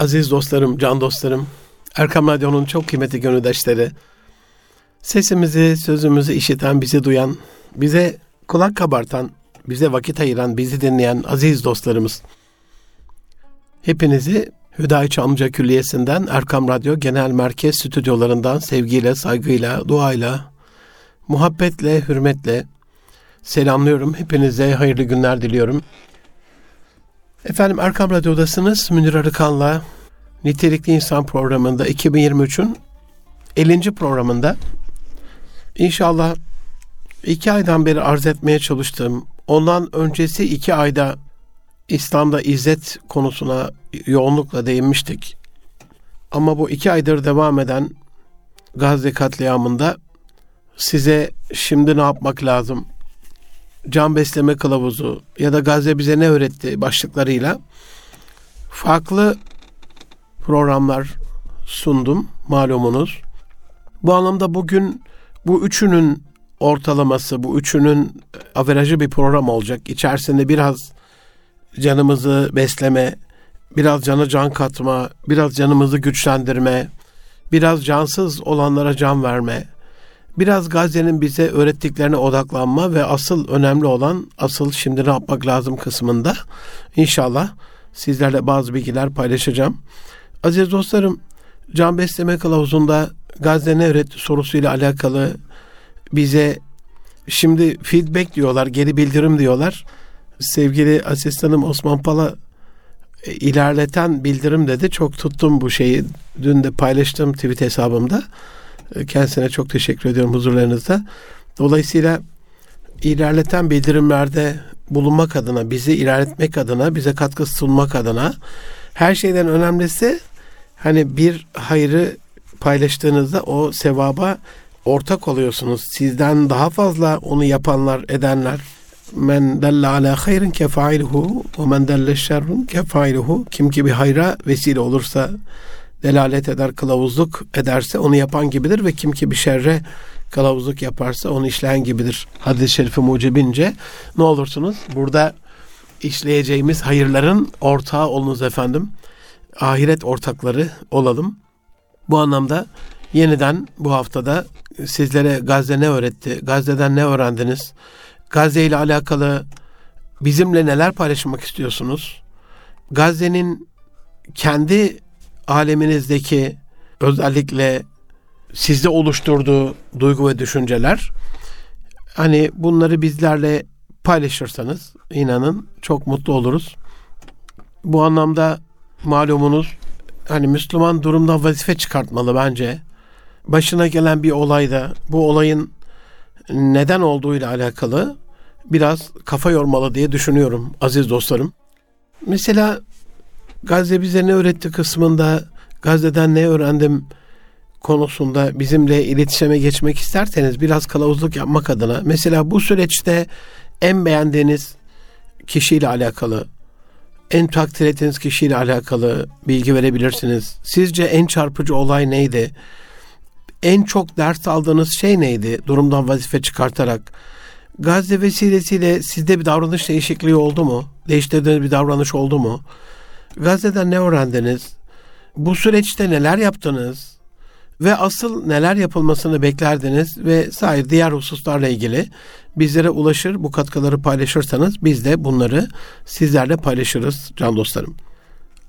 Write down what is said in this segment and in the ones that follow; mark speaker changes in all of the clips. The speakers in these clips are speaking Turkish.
Speaker 1: Aziz dostlarım, can dostlarım, Erkam Radyo'nun çok kıymetli gönüldaşları, sesimizi, sözümüzü işiten, bizi duyan, bize kulak kabartan, bize vakit ayıran, bizi dinleyen aziz dostlarımız. Hepinizi Hüdayi Çamlıca Külliyesi'nden Erkam Radyo Genel Merkez stüdyolarından sevgiyle, saygıyla, duayla, muhabbetle, hürmetle selamlıyorum. Hepinize hayırlı günler diliyorum. Efendim Erkam Radyo'dasınız. Münir Arıkan'la Nitelikli İnsan programında 2023'ün 50. programında inşallah iki aydan beri arz etmeye çalıştığım ondan öncesi iki ayda İslam'da izzet konusuna yoğunlukla değinmiştik. Ama bu iki aydır devam eden Gazze katliamında size şimdi ne yapmak lazım? Can besleme kılavuzu ya da Gazze bize ne öğretti başlıklarıyla farklı programlar sundum malumunuz. Bu anlamda bugün bu üçünün ortalaması, bu üçünün averajı bir program olacak. İçerisinde biraz canımızı besleme, biraz canı can katma, biraz canımızı güçlendirme, biraz cansız olanlara can verme, biraz Gazze'nin bize öğrettiklerine odaklanma ve asıl önemli olan asıl şimdi ne yapmak lazım kısmında inşallah sizlerle bazı bilgiler paylaşacağım. Aziz dostlarım, can besleme kılavuzunda Gazze ne öğretti sorusuyla alakalı bize şimdi feedback diyorlar, geri bildirim diyorlar. Sevgili asistanım Osman Pala e, ilerleten bildirim dedi. Çok tuttum bu şeyi. Dün de paylaştım tweet hesabımda. E, kendisine çok teşekkür ediyorum huzurlarınızda. Dolayısıyla ilerleten bildirimlerde bulunmak adına, bizi ilerletmek adına, bize katkı sunmak adına her şeyden önemlisi hani bir hayrı paylaştığınızda o sevaba ortak oluyorsunuz. Sizden daha fazla onu yapanlar, edenler. Men delle ala hayrin kefailuhu ve men delle şerrun kefailuhu. Kim ki bir hayra vesile olursa delalet eder, kılavuzluk ederse onu yapan gibidir ve kim ki bir şerre kılavuzluk yaparsa onu işleyen gibidir. Hadis-i şerifi mucibince ne olursunuz? Burada işleyeceğimiz hayırların ortağı olunuz efendim. Ahiret ortakları olalım. Bu anlamda yeniden bu haftada sizlere Gazze ne öğretti? Gazze'den ne öğrendiniz? Gazze ile alakalı bizimle neler paylaşmak istiyorsunuz? Gazze'nin kendi aleminizdeki özellikle sizde oluşturduğu duygu ve düşünceler hani bunları bizlerle paylaşırsanız inanın çok mutlu oluruz. Bu anlamda malumunuz hani Müslüman durumdan vazife çıkartmalı bence. Başına gelen bir olayda bu olayın neden olduğuyla alakalı biraz kafa yormalı diye düşünüyorum aziz dostlarım. Mesela Gazze bize ne öğretti kısmında Gazze'den ne öğrendim konusunda bizimle iletişime geçmek isterseniz biraz kılavuzluk yapmak adına mesela bu süreçte en beğendiğiniz kişiyle alakalı en takdir ettiğiniz kişiyle alakalı bilgi verebilirsiniz. Sizce en çarpıcı olay neydi? En çok ders aldığınız şey neydi? Durumdan vazife çıkartarak. Gazze vesilesiyle sizde bir davranış değişikliği oldu mu? Değiştirdiğiniz bir davranış oldu mu? Gazze'den ne öğrendiniz? Bu süreçte neler yaptınız? Ve asıl neler yapılmasını beklerdiniz ve sair diğer hususlarla ilgili bizlere ulaşır, bu katkıları paylaşırsanız biz de bunları sizlerle paylaşırız can dostlarım.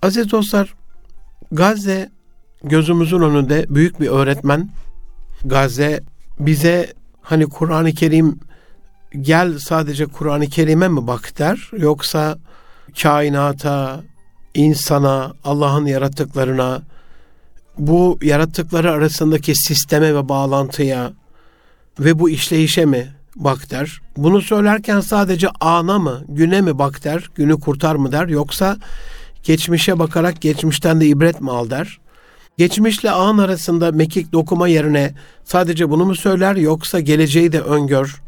Speaker 1: Aziz dostlar, Gazze gözümüzün önünde büyük bir öğretmen. Gazze bize hani Kur'an-ı Kerim gel sadece Kur'an-ı Kerim'e mi bak der yoksa kainata, insana, Allah'ın yarattıklarına, bu yarattıkları arasındaki sisteme ve bağlantıya ve bu işleyişe mi bak der. Bunu söylerken sadece ana mı, güne mi bak der, günü kurtar mı der yoksa geçmişe bakarak geçmişten de ibret mi al der. Geçmişle an arasında mekik dokuma yerine sadece bunu mu söyler yoksa geleceği de öngör.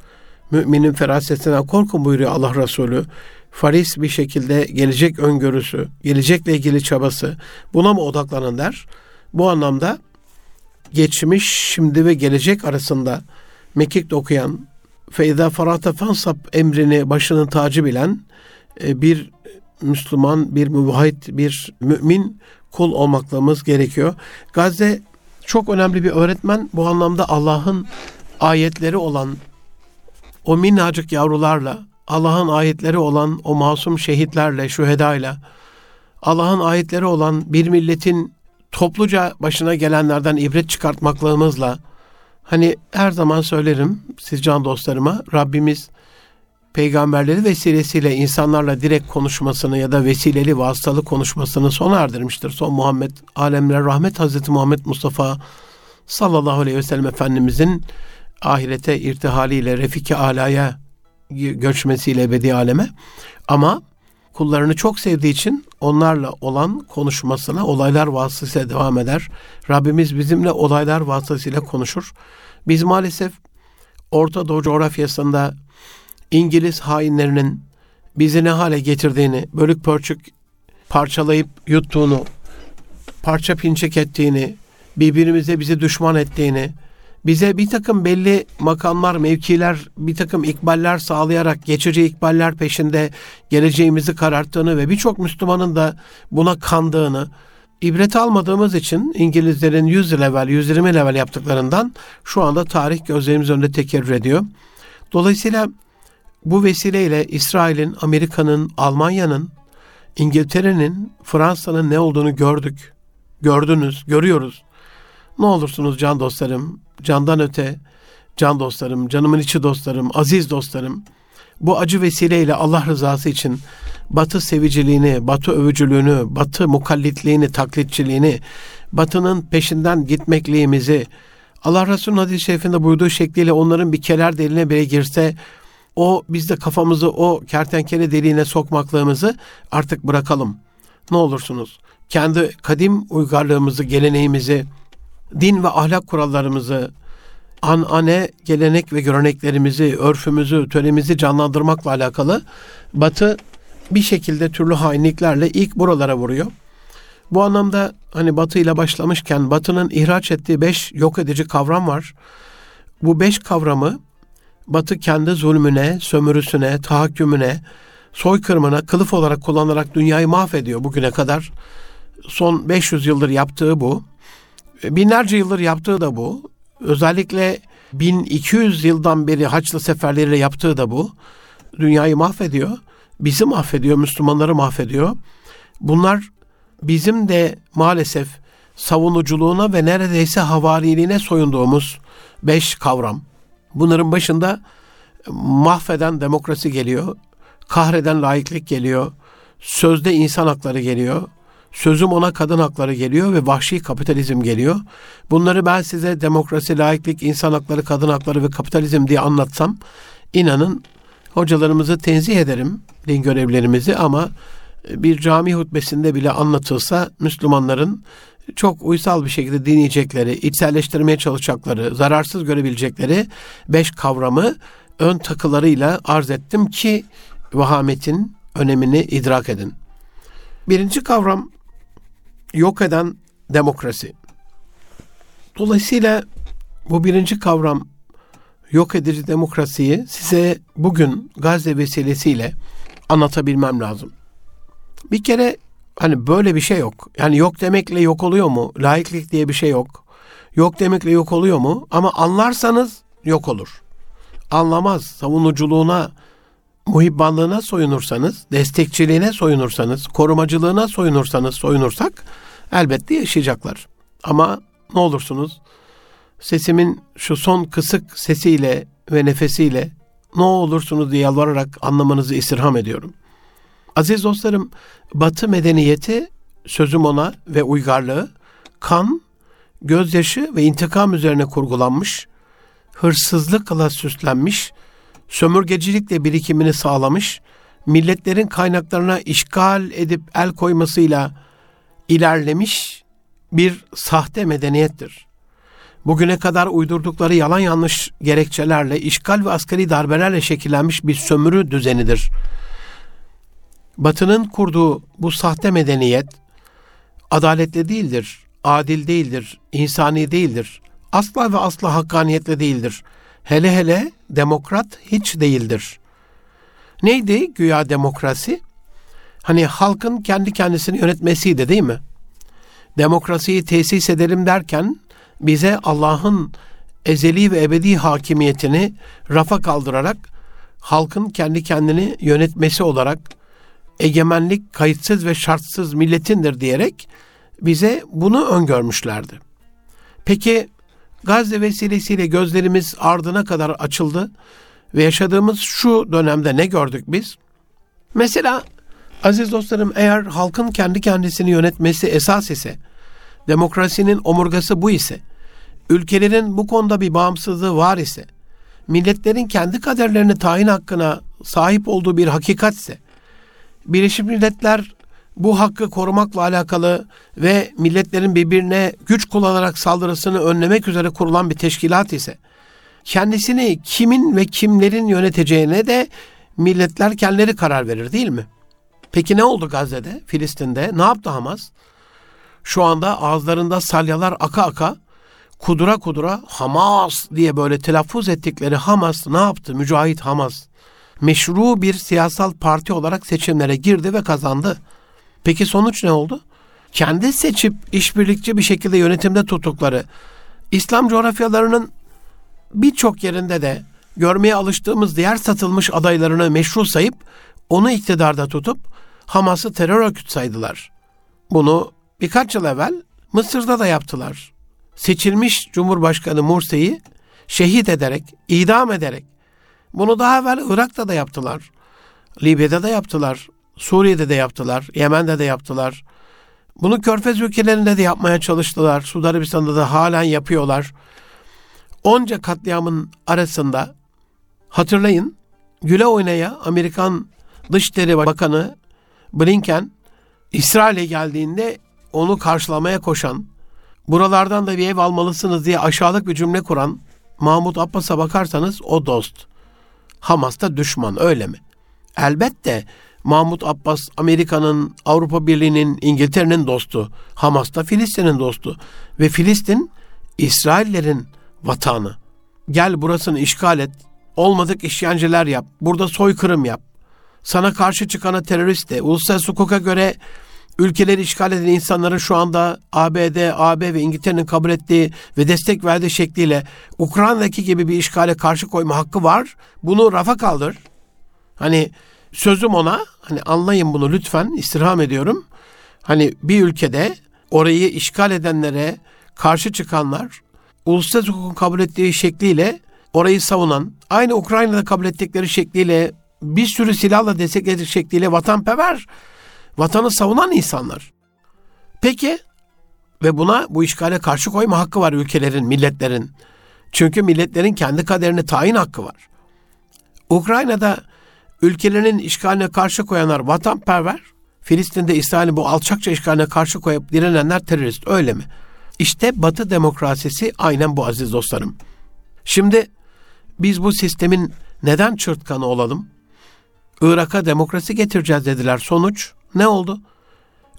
Speaker 1: Müminin ferasetinden korkun buyuruyor Allah Resulü. Faris bir şekilde gelecek öngörüsü, gelecekle ilgili çabası buna mı odaklanın der. Bu anlamda geçmiş, şimdi ve gelecek arasında mekik dokuyan, feyda farata fansap emrini başının tacı bilen e, bir Müslüman, bir müvahhid, bir mümin kul olmaklığımız gerekiyor. Gazze çok önemli bir öğretmen. Bu anlamda Allah'ın ayetleri olan o minnacık yavrularla, Allah'ın ayetleri olan o masum şehitlerle, şühedayla, Allah'ın ayetleri olan bir milletin topluca başına gelenlerden ibret çıkartmaklığımızla, hani her zaman söylerim siz can dostlarıma, Rabbimiz peygamberleri vesilesiyle insanlarla direkt konuşmasını ya da vesileli vasıtalı konuşmasını sona erdirmiştir. Son Muhammed, alemlere rahmet Hazreti Muhammed Mustafa sallallahu aleyhi ve sellem Efendimizin ahirete irtihaliyle refiki alaya göçmesiyle ebedi aleme ama kullarını çok sevdiği için onlarla olan konuşmasına olaylar vasıtasıyla devam eder. Rabbimiz bizimle olaylar vasıtasıyla konuşur. Biz maalesef Orta Doğu coğrafyasında İngiliz hainlerinin bizi ne hale getirdiğini, bölük pörçük parçalayıp yuttuğunu, parça pinçek ettiğini, birbirimize bizi düşman ettiğini, bize bir takım belli makamlar, mevkiler, bir takım ikballer sağlayarak geçici ikballer peşinde geleceğimizi kararttığını ve birçok Müslümanın da buna kandığını, ibret almadığımız için İngilizlerin 100 level, 120 level yaptıklarından şu anda tarih gözlerimiz önünde tekerrür ediyor. Dolayısıyla bu vesileyle İsrail'in, Amerika'nın, Almanya'nın, İngiltere'nin, Fransa'nın ne olduğunu gördük. Gördünüz, görüyoruz. Ne olursunuz can dostlarım, candan öte, can dostlarım, canımın içi dostlarım, aziz dostlarım. Bu acı vesileyle Allah rızası için Batı seviciliğini, Batı övücülüğünü, Batı mukallitliğini, taklitçiliğini, Batı'nın peşinden gitmekliğimizi, Allah Resulü'nün hadis-i şerifinde buyurduğu şekliyle onların bir keler deliğine bile girse o biz de kafamızı o kertenkele deliğine sokmaklığımızı artık bırakalım. Ne olursunuz. Kendi kadim uygarlığımızı, geleneğimizi, din ve ahlak kurallarımızı, anane, gelenek ve göreneklerimizi, örfümüzü, törenimizi canlandırmakla alakalı Batı bir şekilde türlü hainliklerle ilk buralara vuruyor. Bu anlamda hani Batı ile başlamışken Batı'nın ihraç ettiği beş yok edici kavram var. Bu beş kavramı Batı kendi zulmüne, sömürüsüne, tahakkümüne, soykırımına kılıf olarak kullanarak dünyayı mahvediyor bugüne kadar. Son 500 yıldır yaptığı bu. Binlerce yıldır yaptığı da bu. Özellikle 1200 yıldan beri Haçlı seferleriyle yaptığı da bu. Dünyayı mahvediyor. Bizi mahvediyor, Müslümanları mahvediyor. Bunlar bizim de maalesef savunuculuğuna ve neredeyse havariliğine soyunduğumuz beş kavram. Bunların başında mahveden demokrasi geliyor, kahreden laiklik geliyor, sözde insan hakları geliyor, sözüm ona kadın hakları geliyor ve vahşi kapitalizm geliyor. Bunları ben size demokrasi, laiklik, insan hakları, kadın hakları ve kapitalizm diye anlatsam inanın hocalarımızı tenzih ederim, din görevlerimizi ama bir cami hutbesinde bile anlatılsa Müslümanların çok uysal bir şekilde dinleyecekleri, içselleştirmeye çalışacakları, zararsız görebilecekleri beş kavramı ön takılarıyla arz ettim ki vahametin önemini idrak edin. Birinci kavram yok eden demokrasi. Dolayısıyla bu birinci kavram yok edici demokrasiyi size bugün Gazze vesilesiyle anlatabilmem lazım. Bir kere Hani böyle bir şey yok. Yani yok demekle yok oluyor mu? Laiklik diye bir şey yok. Yok demekle yok oluyor mu? Ama anlarsanız yok olur. Anlamaz, savunuculuğuna, muhibbanlığına soyunursanız, destekçiliğine soyunursanız, korumacılığına soyunursanız, soyunursak elbette yaşayacaklar. Ama ne olursunuz sesimin şu son kısık sesiyle ve nefesiyle ne olursunuz diye yalvararak anlamanızı istirham ediyorum. Aziz dostlarım, Batı medeniyeti sözüm ona ve uygarlığı kan, gözyaşı ve intikam üzerine kurgulanmış, hırsızlıkla süslenmiş, sömürgecilikle birikimini sağlamış, milletlerin kaynaklarına işgal edip el koymasıyla ilerlemiş bir sahte medeniyettir. Bugüne kadar uydurdukları yalan yanlış gerekçelerle işgal ve askeri darbelerle şekillenmiş bir sömürü düzenidir. Batı'nın kurduğu bu sahte medeniyet adaletli değildir, adil değildir, insani değildir. Asla ve asla hakkaniyetli değildir. Hele hele demokrat hiç değildir. Neydi güya demokrasi? Hani halkın kendi kendisini yönetmesiydi değil mi? Demokrasiyi tesis edelim derken bize Allah'ın ezeli ve ebedi hakimiyetini rafa kaldırarak halkın kendi kendini yönetmesi olarak egemenlik kayıtsız ve şartsız milletindir diyerek bize bunu öngörmüşlerdi. Peki Gazze vesilesiyle gözlerimiz ardına kadar açıldı ve yaşadığımız şu dönemde ne gördük biz? Mesela aziz dostlarım eğer halkın kendi kendisini yönetmesi esas ise, demokrasinin omurgası bu ise, ülkelerin bu konuda bir bağımsızlığı var ise, milletlerin kendi kaderlerini tayin hakkına sahip olduğu bir hakikatse, Birleşmiş Milletler bu hakkı korumakla alakalı ve milletlerin birbirine güç kullanarak saldırısını önlemek üzere kurulan bir teşkilat ise, kendisini kimin ve kimlerin yöneteceğine de milletler kendileri karar verir değil mi? Peki ne oldu Gazze'de, Filistin'de? Ne yaptı Hamas? Şu anda ağızlarında salyalar aka aka kudura kudura Hamas diye böyle telaffuz ettikleri Hamas ne yaptı? Mücahit Hamas. Meşru bir siyasal parti olarak seçimlere girdi ve kazandı. Peki sonuç ne oldu? Kendi seçip işbirlikçi bir şekilde yönetimde tuttukları İslam coğrafyalarının birçok yerinde de görmeye alıştığımız diğer satılmış adaylarını meşru sayıp onu iktidarda tutup Hamas'ı terör örgütü saydılar. Bunu birkaç yıl evvel Mısır'da da yaptılar. Seçilmiş Cumhurbaşkanı Mursi'yi şehit ederek, idam ederek. Bunu daha evvel Irak'ta da yaptılar. Libya'da da yaptılar. Suriye'de de yaptılar. Yemen'de de yaptılar. Bunu Körfez ülkelerinde de yapmaya çalıştılar. Suudi Arabistan'da da halen yapıyorlar. Onca katliamın arasında hatırlayın güle oynaya Amerikan Dışişleri Bakanı Blinken İsrail'e geldiğinde onu karşılamaya koşan, buralardan da bir ev almalısınız diye aşağılık bir cümle kuran Mahmut Abbas'a bakarsanız o dost. Hamas da düşman öyle mi? Elbette Mahmut Abbas Amerika'nın, Avrupa Birliği'nin, İngiltere'nin dostu. Hamas da Filistin'in dostu. Ve Filistin İsraillerin vatanı. Gel burasını işgal et. Olmadık işkenceler yap. Burada soykırım yap. Sana karşı çıkana terörist de. Uluslararası hukuka göre ülkeleri işgal eden insanların şu anda ABD, AB ve İngiltere'nin kabul ettiği ve destek verdiği şekliyle Ukrayna'daki gibi bir işgale karşı koyma hakkı var. Bunu rafa kaldır. Hani sözüm ona hani anlayın bunu lütfen istirham ediyorum. Hani bir ülkede orayı işgal edenlere karşı çıkanlar uluslararası hukukun kabul ettiği şekliyle orayı savunan, aynı Ukrayna'da kabul ettikleri şekliyle bir sürü silahla destekledik şekliyle vatanperver, vatanı savunan insanlar. Peki ve buna bu işgale karşı koyma hakkı var ülkelerin, milletlerin. Çünkü milletlerin kendi kaderini tayin hakkı var. Ukrayna'da ülkelerinin işgaline karşı koyanlar vatanperver, Filistin'de İsrail'in bu alçakça işgaline karşı koyup direnenler terörist öyle mi? İşte Batı demokrasisi aynen bu aziz dostlarım. Şimdi biz bu sistemin neden çırtkanı olalım? Irak'a demokrasi getireceğiz dediler. Sonuç ne oldu?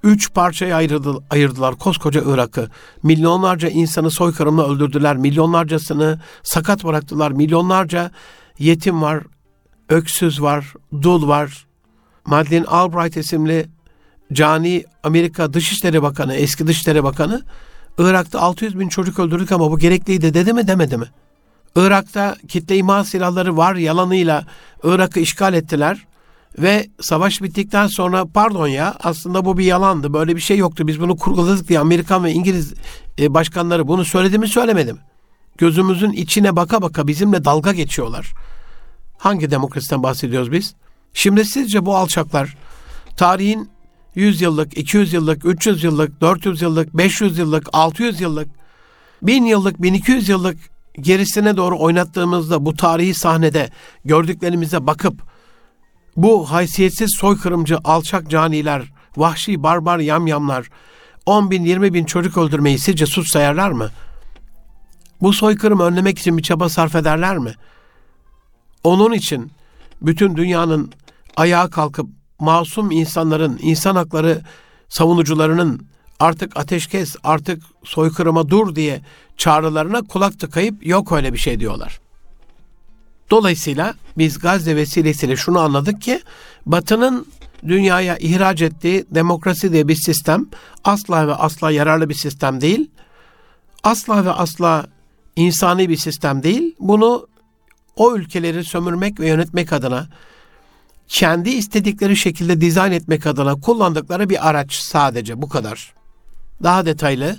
Speaker 1: Üç parçaya ayrıldı, ayırdılar koskoca Irak'ı. Milyonlarca insanı soykırımla öldürdüler. Milyonlarcasını sakat bıraktılar. Milyonlarca yetim var, öksüz var, dul var. Madeleine Albright isimli cani Amerika Dışişleri Bakanı, eski Dışişleri Bakanı Irak'ta 600 bin çocuk öldürdük ama bu gerekliydi dedi mi demedi mi? Irak'ta kitle imha silahları var yalanıyla Irak'ı işgal ettiler ve savaş bittikten sonra pardon ya aslında bu bir yalandı böyle bir şey yoktu biz bunu kurguladık diye Amerikan ve İngiliz e, başkanları bunu söyledi mi söylemedi mi? Gözümüzün içine baka baka bizimle dalga geçiyorlar. Hangi demokrasiden bahsediyoruz biz? Şimdi sizce bu alçaklar tarihin 100 yıllık, 200 yıllık, 300 yıllık, 400 yıllık, 500 yıllık, 600 yıllık, 1000 yıllık, 1200 yıllık gerisine doğru oynattığımızda bu tarihi sahnede gördüklerimize bakıp bu haysiyetsiz soykırımcı alçak caniler, vahşi barbar yamyamlar 10 bin 20 bin çocuk öldürmeyi sizce suç sayarlar mı? Bu soykırımı önlemek için bir çaba sarf ederler mi? Onun için bütün dünyanın ayağa kalkıp masum insanların, insan hakları savunucularının artık ateşkes, artık soykırıma dur diye çağrılarına kulak tıkayıp yok öyle bir şey diyorlar. Dolayısıyla biz Gazze vesilesiyle şunu anladık ki Batı'nın dünyaya ihraç ettiği demokrasi diye bir sistem asla ve asla yararlı bir sistem değil. Asla ve asla insani bir sistem değil. Bunu o ülkeleri sömürmek ve yönetmek adına kendi istedikleri şekilde dizayn etmek adına kullandıkları bir araç sadece bu kadar. Daha detaylı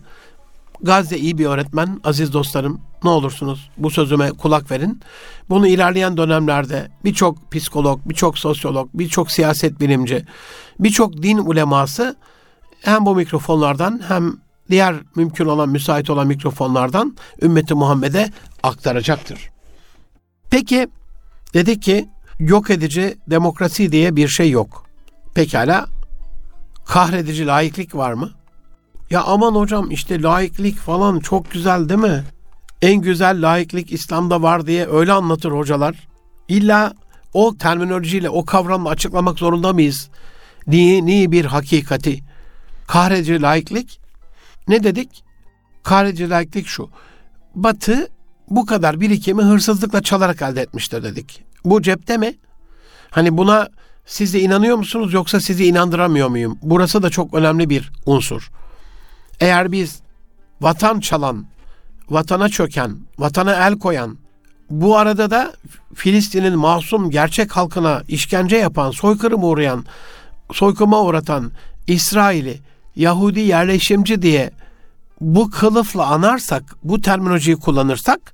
Speaker 1: Gazze iyi bir öğretmen aziz dostlarım ne olursunuz bu sözüme kulak verin. Bunu ilerleyen dönemlerde birçok psikolog, birçok sosyolog, birçok siyaset bilimci, birçok din uleması hem bu mikrofonlardan hem diğer mümkün olan, müsait olan mikrofonlardan ümmeti Muhammed'e aktaracaktır. Peki dedik ki yok edici demokrasi diye bir şey yok. Pekala kahredici laiklik var mı? Ya aman hocam işte laiklik falan çok güzel değil mi? En güzel laiklik İslam'da var diye öyle anlatır hocalar. İlla o terminolojiyle, o kavramla açıklamak zorunda mıyız? Niye bir hakikati? Kahredici laiklik ne dedik? Kahredici laiklik şu. Batı bu kadar birikimi hırsızlıkla çalarak elde etmiştir dedik. Bu cepte mi? Hani buna siz de inanıyor musunuz yoksa sizi inandıramıyor muyum? Burası da çok önemli bir unsur. Eğer biz vatan çalan, vatana çöken, vatana el koyan, bu arada da Filistin'in masum gerçek halkına işkence yapan, soykırım uğrayan, soykırıma uğratan İsrail'i Yahudi yerleşimci diye bu kılıfla anarsak, bu terminolojiyi kullanırsak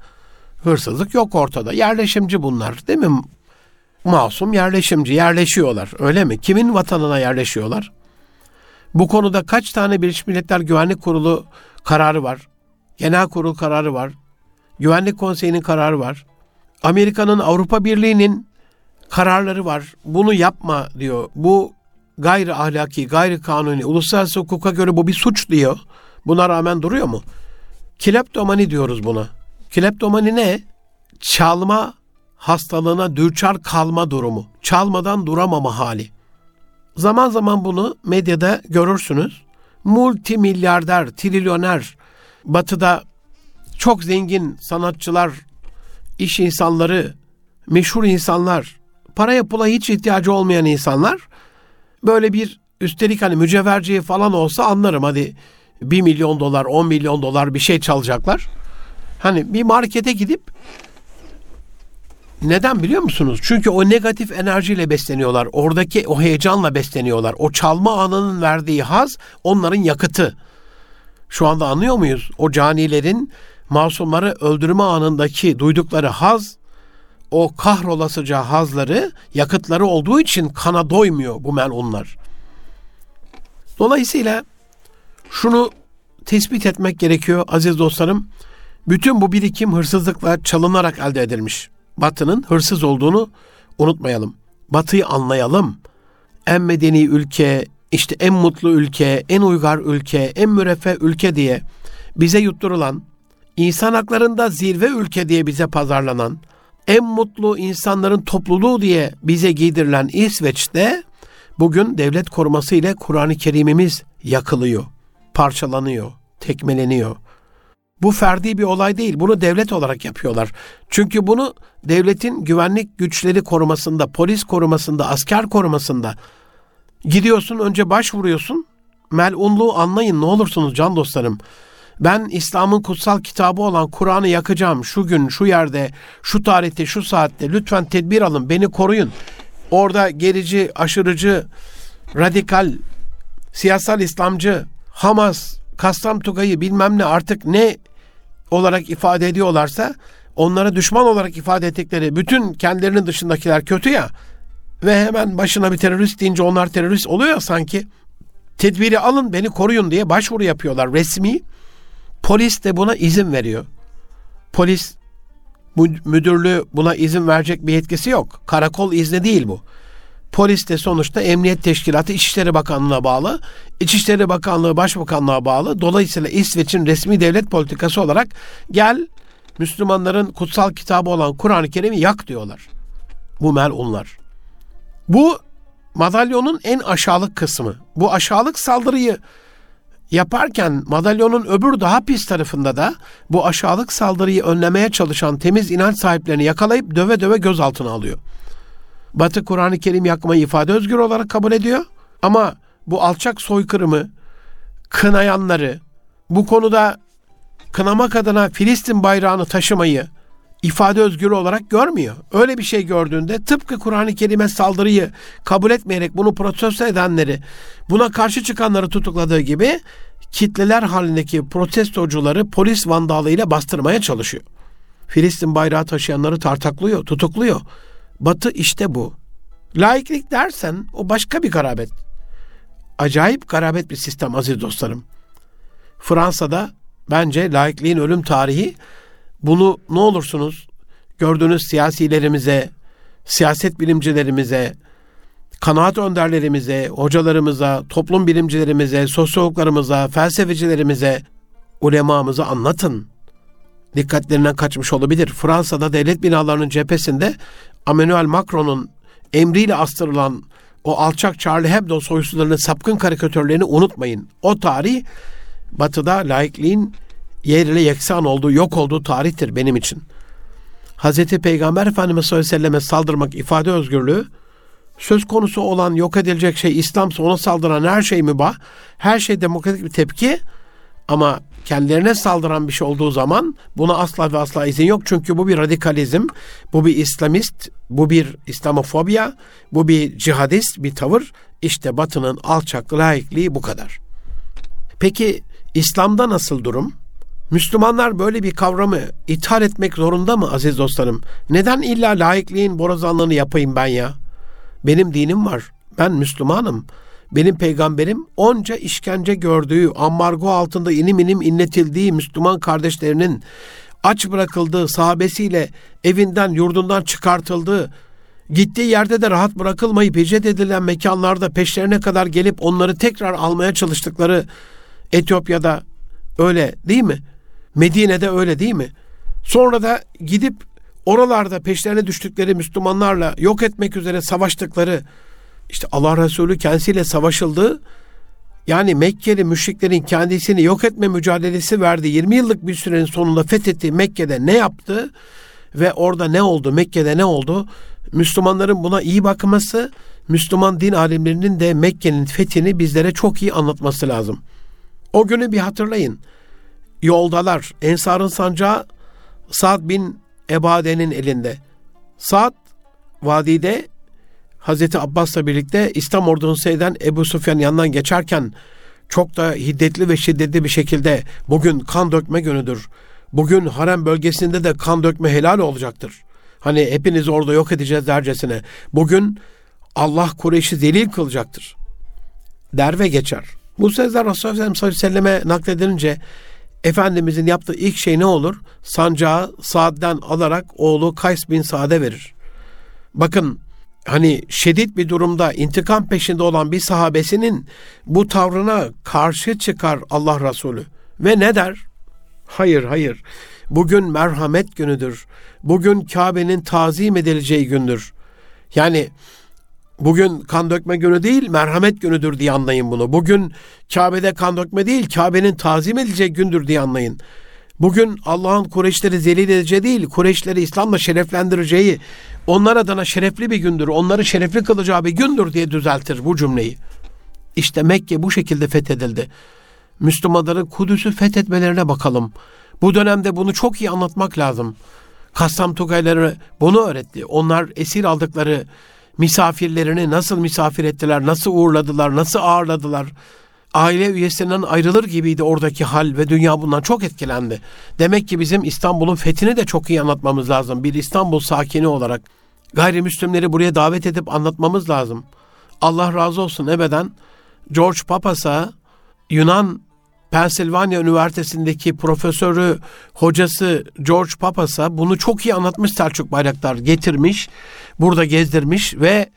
Speaker 1: hırsızlık yok ortada. Yerleşimci bunlar değil mi? Masum yerleşimci, yerleşiyorlar öyle mi? Kimin vatanına yerleşiyorlar? Bu konuda kaç tane Birleşmiş Milletler Güvenlik Kurulu kararı var? Genel Kurul kararı var. Güvenlik Konseyi'nin kararı var. Amerika'nın Avrupa Birliği'nin kararları var. Bunu yapma diyor. Bu gayri ahlaki, gayri kanuni, uluslararası hukuka göre bu bir suç diyor. Buna rağmen duruyor mu? Kleptomani diyoruz buna. Kleptomani ne? Çalma hastalığına düçar kalma durumu. Çalmadan duramama hali. Zaman zaman bunu medyada görürsünüz. Multimilyarder, trilyoner, batıda çok zengin sanatçılar, iş insanları, meşhur insanlar, paraya pula hiç ihtiyacı olmayan insanlar böyle bir üstelik hani mücevherciye falan olsa anlarım hadi 1 milyon dolar, 10 milyon dolar bir şey çalacaklar. Hani bir markete gidip neden biliyor musunuz? Çünkü o negatif enerjiyle besleniyorlar. Oradaki o heyecanla besleniyorlar. O çalma anının verdiği haz onların yakıtı. Şu anda anlıyor muyuz? O canilerin masumları öldürme anındaki duydukları haz o kahrolasıca hazları yakıtları olduğu için kana doymuyor bu melunlar. Dolayısıyla şunu tespit etmek gerekiyor aziz dostlarım. Bütün bu birikim hırsızlıkla çalınarak elde edilmiş. Batı'nın hırsız olduğunu unutmayalım. Batı'yı anlayalım. En medeni ülke, işte en mutlu ülke, en uygar ülke, en müreffeh ülke diye bize yutturulan, insan haklarında zirve ülke diye bize pazarlanan, en mutlu insanların topluluğu diye bize giydirilen İsveç'te bugün devlet koruması ile Kur'an-ı Kerim'imiz yakılıyor, parçalanıyor, tekmeleniyor. Bu ferdi bir olay değil. Bunu devlet olarak yapıyorlar. Çünkü bunu devletin güvenlik güçleri korumasında, polis korumasında, asker korumasında gidiyorsun önce başvuruyorsun. Melunluğu anlayın ne olursunuz can dostlarım. Ben İslam'ın kutsal kitabı olan Kur'an'ı yakacağım şu gün, şu yerde, şu tarihte, şu saatte. Lütfen tedbir alın, beni koruyun. Orada gerici, aşırıcı, radikal, siyasal İslamcı, Hamas, Kassam Tugay'ı bilmem ne artık ne olarak ifade ediyorlarsa onlara düşman olarak ifade ettikleri bütün kendilerinin dışındakiler kötü ya ve hemen başına bir terörist deyince onlar terörist oluyor sanki tedbiri alın beni koruyun diye başvuru yapıyorlar resmi. Polis de buna izin veriyor. Polis müdürlüğü buna izin verecek bir yetkisi yok. Karakol izni değil bu. Polis de sonuçta Emniyet Teşkilatı İçişleri Bakanlığı'na bağlı. İçişleri Bakanlığı Başbakanlığa bağlı. Dolayısıyla İsveç'in resmi devlet politikası olarak gel Müslümanların kutsal kitabı olan Kur'an-ı Kerim'i yak diyorlar. Bu melunlar. Bu madalyonun en aşağılık kısmı. Bu aşağılık saldırıyı yaparken madalyonun öbür daha pis tarafında da bu aşağılık saldırıyı önlemeye çalışan temiz inanç sahiplerini yakalayıp döve döve gözaltına alıyor. Batı Kur'an-ı Kerim yakmayı ifade özgür olarak kabul ediyor. Ama bu alçak soykırımı kınayanları bu konuda kınamak adına Filistin bayrağını taşımayı ifade özgürlüğü olarak görmüyor. Öyle bir şey gördüğünde tıpkı Kur'an-ı Kerim'e saldırıyı kabul etmeyerek bunu protesto edenleri, buna karşı çıkanları tutukladığı gibi kitleler halindeki protestocuları polis vandalıyla bastırmaya çalışıyor. Filistin bayrağı taşıyanları tartaklıyor, tutukluyor. Batı işte bu. Laiklik dersen o başka bir garabet. Acayip garabet bir sistem aziz dostlarım. Fransa'da bence laikliğin ölüm tarihi bunu ne olursunuz gördüğünüz siyasilerimize, siyaset bilimcilerimize, kanaat önderlerimize, hocalarımıza, toplum bilimcilerimize, sosyologlarımıza, felsefecilerimize, ulemamıza anlatın. Dikkatlerinden kaçmış olabilir. Fransa'da devlet binalarının cephesinde Emmanuel Macron'un emriyle astırılan o alçak Charlie Hebdo soysuzlarının sapkın karikatürlerini unutmayın. O tarih batıda laikliğin yer ile yeksan olduğu, yok olduğu tarihtir benim için. Hz. Peygamber Efendimiz sallallahu aleyhi ve selleme saldırmak ifade özgürlüğü, söz konusu olan yok edilecek şey İslam'sa ona saldıran her şey mübah, her şey demokratik bir tepki ama kendilerine saldıran bir şey olduğu zaman buna asla ve asla izin yok. Çünkü bu bir radikalizm, bu bir İslamist, bu bir İslamofobya, bu bir cihadist bir tavır. İşte Batı'nın alçak laikliği bu kadar. Peki İslam'da nasıl durum? Müslümanlar böyle bir kavramı ithal etmek zorunda mı aziz dostlarım? Neden illa laikliğin borazanlığını yapayım ben ya? Benim dinim var. Ben Müslümanım. Benim peygamberim onca işkence gördüğü, ambargo altında inim inim inletildiği Müslüman kardeşlerinin aç bırakıldığı, sahabesiyle evinden, yurdundan çıkartıldığı, gittiği yerde de rahat bırakılmayıp hicret edilen mekanlarda peşlerine kadar gelip onları tekrar almaya çalıştıkları Etiyopya'da öyle değil mi? Medine'de öyle değil mi? Sonra da gidip oralarda peşlerine düştükleri Müslümanlarla yok etmek üzere savaştıkları işte Allah Resulü kendisiyle savaşıldı. Yani Mekkeli müşriklerin kendisini yok etme mücadelesi verdi. 20 yıllık bir sürenin sonunda fethettiği Mekke'de ne yaptı ve orada ne oldu? Mekke'de ne oldu? Müslümanların buna iyi bakması, Müslüman din alimlerinin de Mekke'nin fethini bizlere çok iyi anlatması lazım. O günü bir hatırlayın. Yoldalar, Ensar'ın sancağı Sa'd bin Ebade'nin elinde. Sa'd vadide Hazreti Abbas'la birlikte İslam ordunu seyreden Ebu Sufyan yanından geçerken çok da hiddetli ve şiddetli bir şekilde bugün kan dökme günüdür. Bugün harem bölgesinde de kan dökme helal olacaktır. Hani hepinizi orada yok edeceğiz dercesine. Bugün Allah Kureyş'i zelil kılacaktır. Der ve geçer. Bu sözler Resulullah sallallahu aleyhi ve selleme nakledilince Efendimizin yaptığı ilk şey ne olur? Sancağı Saad'den alarak oğlu Kays bin Saad'e verir. Bakın hani şiddet bir durumda intikam peşinde olan bir sahabesinin bu tavrına karşı çıkar Allah Resulü. Ve ne der? Hayır, hayır. Bugün merhamet günüdür. Bugün Kabe'nin tazim edileceği gündür. Yani bugün kan dökme günü değil, merhamet günüdür diye anlayın bunu. Bugün Kabe'de kan dökme değil, Kabe'nin tazim edileceği gündür diye anlayın. Bugün Allah'ın Kureyşleri zelil edeceği değil, Kureyşleri İslam'la şereflendireceği, onlar adına şerefli bir gündür, onları şerefli kılacağı bir gündür diye düzeltir bu cümleyi. İşte Mekke bu şekilde fethedildi. Müslümanların Kudüs'ü fethetmelerine bakalım. Bu dönemde bunu çok iyi anlatmak lazım. Kassam Tugayları bunu öğretti. Onlar esir aldıkları misafirlerini nasıl misafir ettiler, nasıl uğurladılar, nasıl ağırladılar. Aile üyesinden ayrılır gibiydi oradaki hal ve dünya bundan çok etkilendi. Demek ki bizim İstanbul'un fethini de çok iyi anlatmamız lazım. Bir İstanbul sakini olarak gayrimüslimleri buraya davet edip anlatmamız lazım. Allah razı olsun ebeden George Papas'a Yunan Pennsylvania Üniversitesi'ndeki profesörü, hocası George Papas'a bunu çok iyi anlatmış Selçuk Bayraktar getirmiş, burada gezdirmiş ve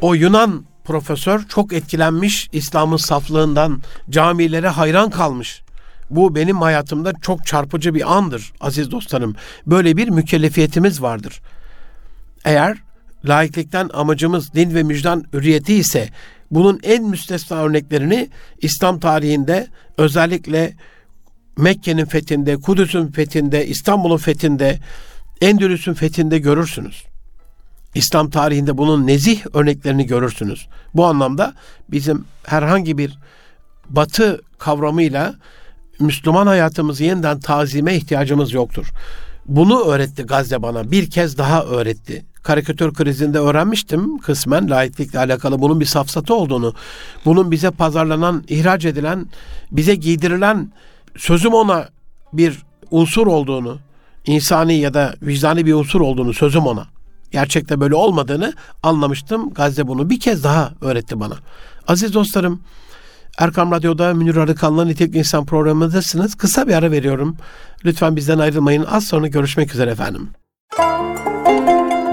Speaker 1: o Yunan profesör çok etkilenmiş İslam'ın saflığından, camilere hayran kalmış. Bu benim hayatımda çok çarpıcı bir andır aziz dostlarım. Böyle bir mükellefiyetimiz vardır. Eğer laiklikten amacımız din ve müjdan hürriyeti ise bunun en müstesna örneklerini İslam tarihinde özellikle Mekke'nin fethinde, Kudüs'ün fethinde, İstanbul'un fethinde, Endülüs'ün fethinde görürsünüz. İslam tarihinde bunun nezih örneklerini görürsünüz. Bu anlamda bizim herhangi bir batı kavramıyla Müslüman hayatımızı yeniden tazime ihtiyacımız yoktur. Bunu öğretti Gazze bana. Bir kez daha öğretti. Karikatür krizinde öğrenmiştim kısmen laiklikle alakalı bunun bir safsatı olduğunu. Bunun bize pazarlanan, ihraç edilen, bize giydirilen sözüm ona bir unsur olduğunu, insani ya da vicdani bir unsur olduğunu sözüm ona. Gerçekte böyle olmadığını anlamıştım. Gazze bunu bir kez daha öğretti bana. Aziz dostlarım, Erkam Radyo'da Münir Arıkan'la Nitek İnsan programındasınız. Kısa bir ara veriyorum. Lütfen bizden ayrılmayın. Az sonra görüşmek üzere efendim.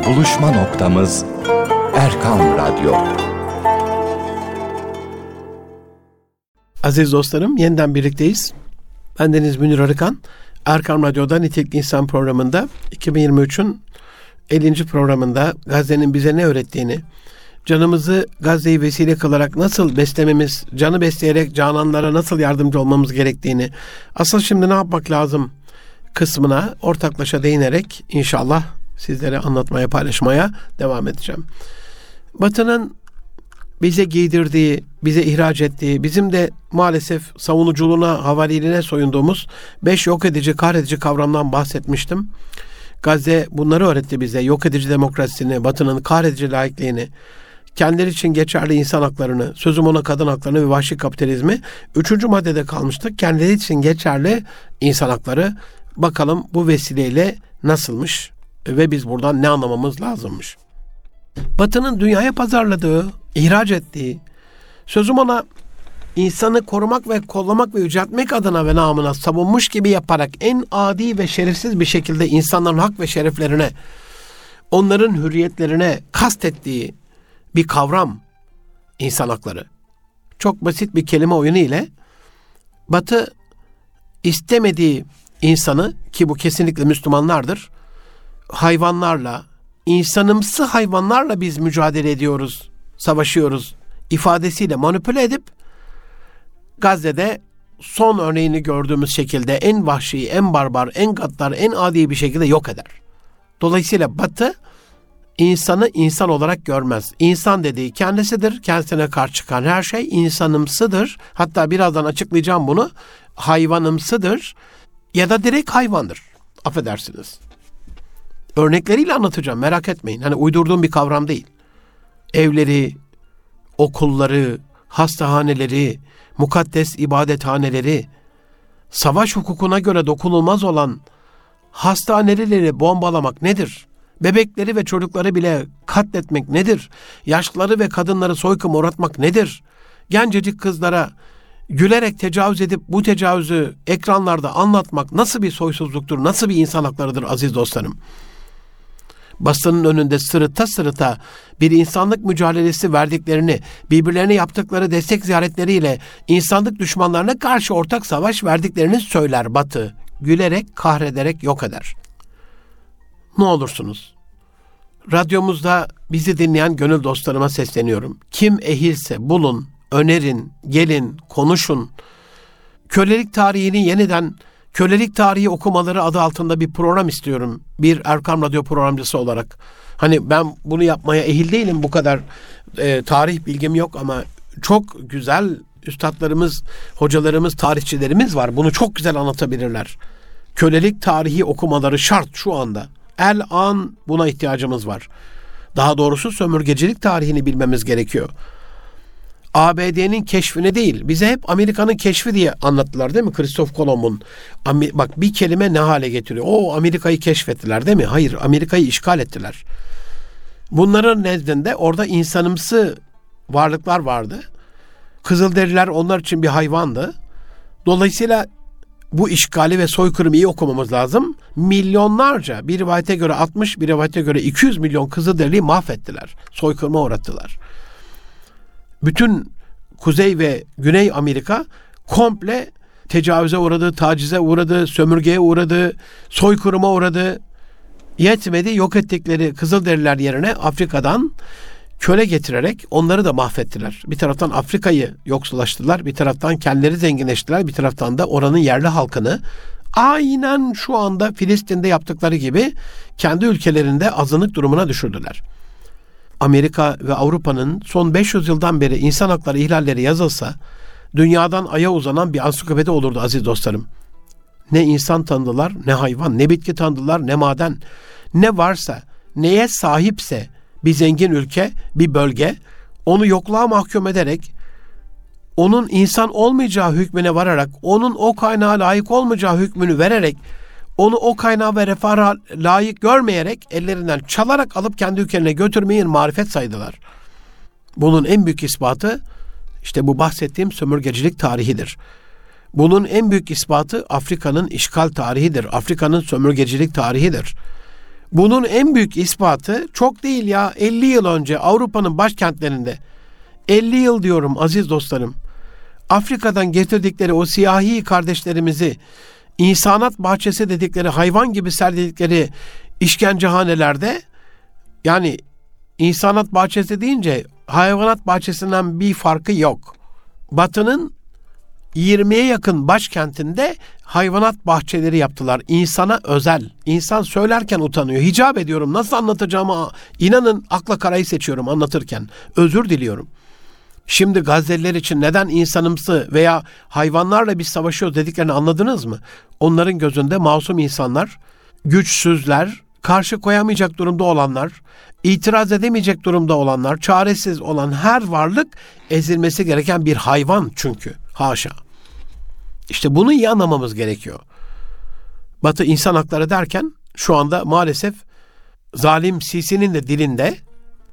Speaker 2: Buluşma noktamız Erkam Radyo.
Speaker 1: Aziz dostlarım yeniden birlikteyiz. Ben Deniz Münir Arıkan. Erkam Radyo'da Nitekli İnsan programında 2023'ün 50. programında Gazze'nin bize ne öğrettiğini, canımızı Gazze'yi vesile kılarak nasıl beslememiz, canı besleyerek cananlara nasıl yardımcı olmamız gerektiğini, asıl şimdi ne yapmak lazım kısmına ortaklaşa değinerek inşallah sizlere anlatmaya, paylaşmaya devam edeceğim. Batı'nın bize giydirdiği, bize ihraç ettiği, bizim de maalesef savunuculuğuna, havaliliğine soyunduğumuz beş yok edici, kahredici kavramdan bahsetmiştim. Gazze bunları öğretti bize. Yok edici demokrasisini, Batı'nın kahredici laikliğini, kendileri için geçerli insan haklarını, sözüm ona kadın haklarını ve vahşi kapitalizmi. Üçüncü maddede kalmıştık. Kendileri için geçerli insan hakları. Bakalım bu vesileyle nasılmış ve biz buradan ne anlamamız lazımmış. Batı'nın dünyaya pazarladığı, ihraç ettiği, sözüm ona insanı korumak ve kollamak ve yüceltmek adına ve namına savunmuş gibi yaparak en adi ve şerefsiz bir şekilde insanların hak ve şereflerine, onların hürriyetlerine kastettiği bir kavram insan hakları. Çok basit bir kelime oyunu ile Batı istemediği insanı ki bu kesinlikle Müslümanlardır hayvanlarla, insanımsı hayvanlarla biz mücadele ediyoruz, savaşıyoruz ifadesiyle manipüle edip Gazze'de son örneğini gördüğümüz şekilde en vahşi, en barbar, en gaddar, en adi bir şekilde yok eder. Dolayısıyla Batı insanı insan olarak görmez. İnsan dediği kendisidir. Kendisine karşı çıkan her şey insanımsıdır. Hatta birazdan açıklayacağım bunu. Hayvanımsıdır ya da direkt hayvandır. Affedersiniz. Örnekleriyle anlatacağım merak etmeyin. Hani uydurduğum bir kavram değil. Evleri, okulları, hastahaneleri, mukaddes ibadethaneleri, savaş hukukuna göre dokunulmaz olan hastaneleri bombalamak nedir? Bebekleri ve çocukları bile katletmek nedir? Yaşlıları ve kadınları soykım uğratmak nedir? Gencecik kızlara gülerek tecavüz edip bu tecavüzü ekranlarda anlatmak nasıl bir soysuzluktur, nasıl bir insan haklarıdır aziz dostlarım? Basının önünde sırıta sırıta bir insanlık mücadelesi verdiklerini, birbirlerine yaptıkları destek ziyaretleriyle insanlık düşmanlarına karşı ortak savaş verdiklerini söyler Batı. Gülerek, kahrederek yok eder. Ne olursunuz? Radyomuzda bizi dinleyen gönül dostlarıma sesleniyorum. Kim ehilse bulun, önerin, gelin, konuşun. Kölelik tarihini yeniden kölelik tarihi okumaları adı altında bir program istiyorum. Bir Erkam Radyo programcısı olarak. Hani ben bunu yapmaya ehil değilim. Bu kadar e, tarih bilgim yok ama çok güzel üstadlarımız, hocalarımız, tarihçilerimiz var. Bunu çok güzel anlatabilirler. Kölelik tarihi okumaları şart şu anda. El an buna ihtiyacımız var. Daha doğrusu sömürgecilik tarihini bilmemiz gerekiyor. ABD'nin keşfine değil, bize hep Amerika'nın keşfi diye anlattılar değil mi? Christoph Kolomb'un. Bak bir kelime ne hale getiriyor? O Amerika'yı keşfettiler değil mi? Hayır, Amerika'yı işgal ettiler. Bunların nezdinde orada insanımsı varlıklar vardı. Kızılderililer onlar için bir hayvandı. Dolayısıyla bu işgali ve soykırımı iyi okumamız lazım. Milyonlarca, bir rivayete göre 60, bir rivayete göre 200 milyon Kızılderiliyi mahvettiler. Soykırıma uğrattılar bütün Kuzey ve Güney Amerika komple tecavüze uğradı, tacize uğradı, sömürgeye uğradı, soykırıma uğradı. Yetmedi yok ettikleri Kızılderililer yerine Afrika'dan köle getirerek onları da mahvettiler. Bir taraftan Afrika'yı yoksullaştılar, bir taraftan kendileri zenginleştiler, bir taraftan da oranın yerli halkını aynen şu anda Filistin'de yaptıkları gibi kendi ülkelerinde azınlık durumuna düşürdüler. Amerika ve Avrupa'nın son 500 yıldan beri insan hakları ihlalleri yazılsa dünyadan aya uzanan bir ansiklopedi olurdu aziz dostlarım. Ne insan tanıdılar, ne hayvan, ne bitki tanıdılar, ne maden. Ne varsa, neye sahipse bir zengin ülke, bir bölge onu yokluğa mahkum ederek onun insan olmayacağı hükmüne vararak, onun o kaynağa layık olmayacağı hükmünü vererek, onu o kaynağı ve refaha layık görmeyerek ellerinden çalarak alıp kendi ülkelerine götürmeyi marifet saydılar. Bunun en büyük ispatı işte bu bahsettiğim sömürgecilik tarihidir. Bunun en büyük ispatı Afrika'nın işgal tarihidir. Afrika'nın sömürgecilik tarihidir. Bunun en büyük ispatı çok değil ya 50 yıl önce Avrupa'nın başkentlerinde 50 yıl diyorum aziz dostlarım. Afrika'dan getirdikleri o siyahi kardeşlerimizi insanat bahçesi dedikleri hayvan gibi serdikleri işkencehanelerde yani insanat bahçesi deyince hayvanat bahçesinden bir farkı yok. Batı'nın 20'ye yakın başkentinde hayvanat bahçeleri yaptılar. İnsana özel. İnsan söylerken utanıyor. Hicap ediyorum. Nasıl anlatacağımı inanın akla karayı seçiyorum anlatırken. Özür diliyorum. Şimdi Gazze'liler için neden insanımsı veya hayvanlarla biz savaşıyoruz dediklerini anladınız mı? Onların gözünde masum insanlar, güçsüzler, karşı koyamayacak durumda olanlar, itiraz edemeyecek durumda olanlar, çaresiz olan her varlık ezilmesi gereken bir hayvan çünkü. Haşa. İşte bunu iyi anlamamız gerekiyor. Batı insan hakları derken şu anda maalesef zalim Sisi'nin de dilinde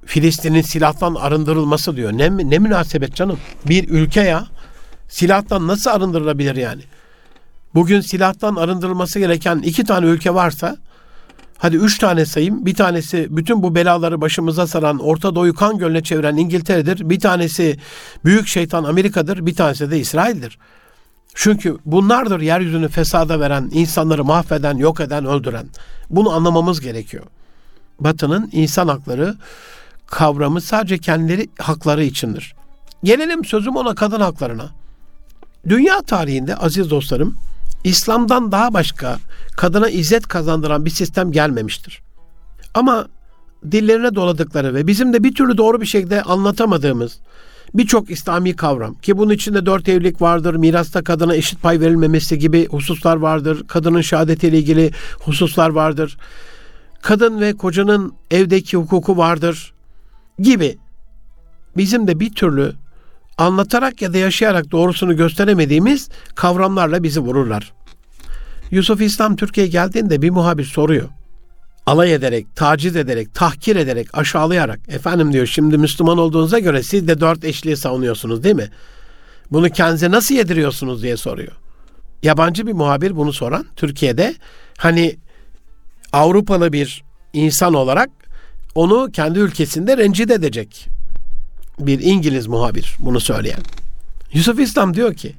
Speaker 1: Filistin'in silahtan arındırılması diyor. Ne, ne münasebet canım? Bir ülke ya silahtan nasıl arındırılabilir yani? Bugün silahtan arındırılması gereken iki tane ülke varsa hadi üç tane sayayım. Bir tanesi bütün bu belaları başımıza saran Orta Doğu'yu kan gölüne çeviren İngiltere'dir. Bir tanesi büyük şeytan Amerika'dır. Bir tanesi de İsrail'dir. Çünkü bunlardır yeryüzünü fesada veren, insanları mahveden, yok eden, öldüren. Bunu anlamamız gerekiyor. Batı'nın insan hakları kavramı sadece kendileri hakları içindir. Gelelim sözüm ona kadın haklarına. Dünya tarihinde aziz dostlarım İslam'dan daha başka kadına izzet kazandıran bir sistem gelmemiştir. Ama dillerine doladıkları ve bizim de bir türlü doğru bir şekilde anlatamadığımız birçok İslami kavram ki bunun içinde dört evlilik vardır, mirasta kadına eşit pay verilmemesi gibi hususlar vardır, kadının şehadetiyle ilgili hususlar vardır, kadın ve kocanın evdeki hukuku vardır gibi bizim de bir türlü anlatarak ya da yaşayarak doğrusunu gösteremediğimiz kavramlarla bizi vururlar. Yusuf İslam Türkiye'ye geldiğinde bir muhabir soruyor. Alay ederek, taciz ederek, tahkir ederek, aşağılayarak. Efendim diyor şimdi Müslüman olduğunuza göre siz de dört eşliği savunuyorsunuz değil mi? Bunu kendinize nasıl yediriyorsunuz diye soruyor. Yabancı bir muhabir bunu soran Türkiye'de hani Avrupalı bir insan olarak onu kendi ülkesinde rencide edecek bir İngiliz muhabir bunu söyleyen. Yusuf İslam diyor ki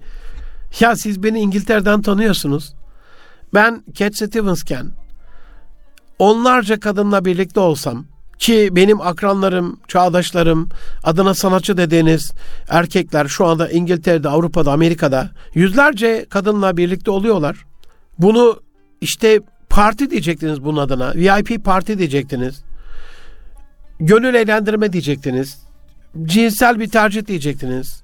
Speaker 1: ya siz beni İngiltere'den tanıyorsunuz. Ben Cat Stevens'ken onlarca kadınla birlikte olsam ki benim akranlarım, çağdaşlarım, adına sanatçı dediğiniz erkekler şu anda İngiltere'de, Avrupa'da, Amerika'da yüzlerce kadınla birlikte oluyorlar. Bunu işte parti diyecektiniz bunun adına. VIP parti diyecektiniz. Gönül eğlendirme diyecektiniz. Cinsel bir tercih diyecektiniz.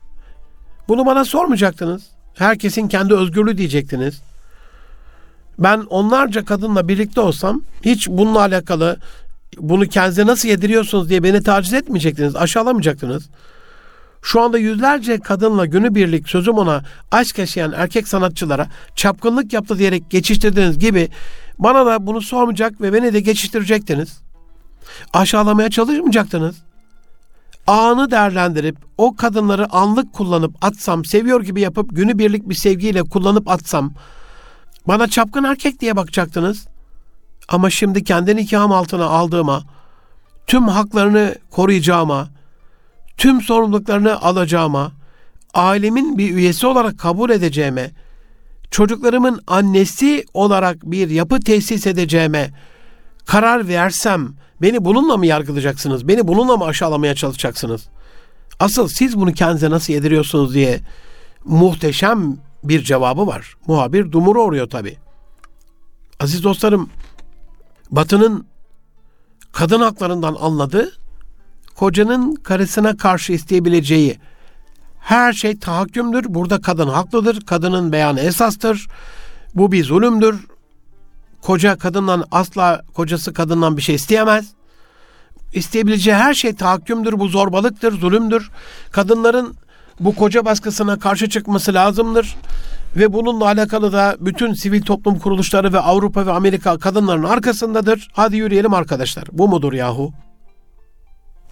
Speaker 1: Bunu bana sormayacaktınız. Herkesin kendi özgürlüğü diyecektiniz. Ben onlarca kadınla birlikte olsam hiç bununla alakalı bunu kendinize nasıl yediriyorsunuz diye beni taciz etmeyecektiniz, aşağılamayacaktınız. Şu anda yüzlerce kadınla günübirlik sözüm ona aşk yaşayan erkek sanatçılara çapkınlık yaptı diyerek geçiştirdiğiniz gibi bana da bunu sormayacak ve beni de geçiştirecektiniz. Aşağılamaya çalışmayacaktınız. Anı değerlendirip o kadınları anlık kullanıp atsam, seviyor gibi yapıp günübirlik bir sevgiyle kullanıp atsam bana çapkın erkek diye bakacaktınız. Ama şimdi kendi nikahım altına aldığıma, tüm haklarını koruyacağıma, tüm sorumluluklarını alacağıma, ailemin bir üyesi olarak kabul edeceğime, çocuklarımın annesi olarak bir yapı tesis edeceğime karar versem beni bununla mı yargılayacaksınız? Beni bununla mı aşağılamaya çalışacaksınız? Asıl siz bunu kendinize nasıl yediriyorsunuz diye muhteşem bir cevabı var. Muhabir dumuru oruyor tabi. Aziz dostlarım, Batı'nın kadın haklarından anladığı kocanın karısına karşı isteyebileceği her şey tahakkümdür. Burada kadın haklıdır. Kadının beyanı esastır. Bu bir zulümdür. Koca kadından asla kocası kadından bir şey isteyemez. İsteyebileceği her şey tahakkümdür. Bu zorbalıktır, zulümdür. Kadınların bu koca baskısına karşı çıkması lazımdır. Ve bununla alakalı da bütün sivil toplum kuruluşları ve Avrupa ve Amerika kadınların arkasındadır. Hadi yürüyelim arkadaşlar. Bu mudur yahu?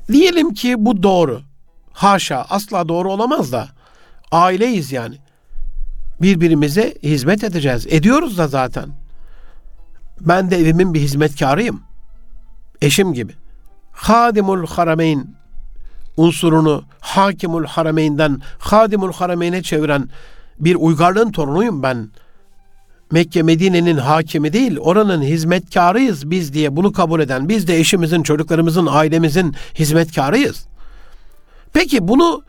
Speaker 1: Diyelim ki bu doğru. Haşa asla doğru olamaz da. Aileyiz yani. Birbirimize hizmet edeceğiz. Ediyoruz da zaten. Ben de evimin bir hizmetkarıyım. Eşim gibi. Hadimul Harameyn unsurunu Hakimul Harameyn'den Hadimul Harameyn'e çeviren bir uygarlığın torunuyum ben. Mekke Medine'nin hakimi değil, oranın hizmetkarıyız biz diye bunu kabul eden, biz de eşimizin, çocuklarımızın, ailemizin hizmetkarıyız. Peki bunu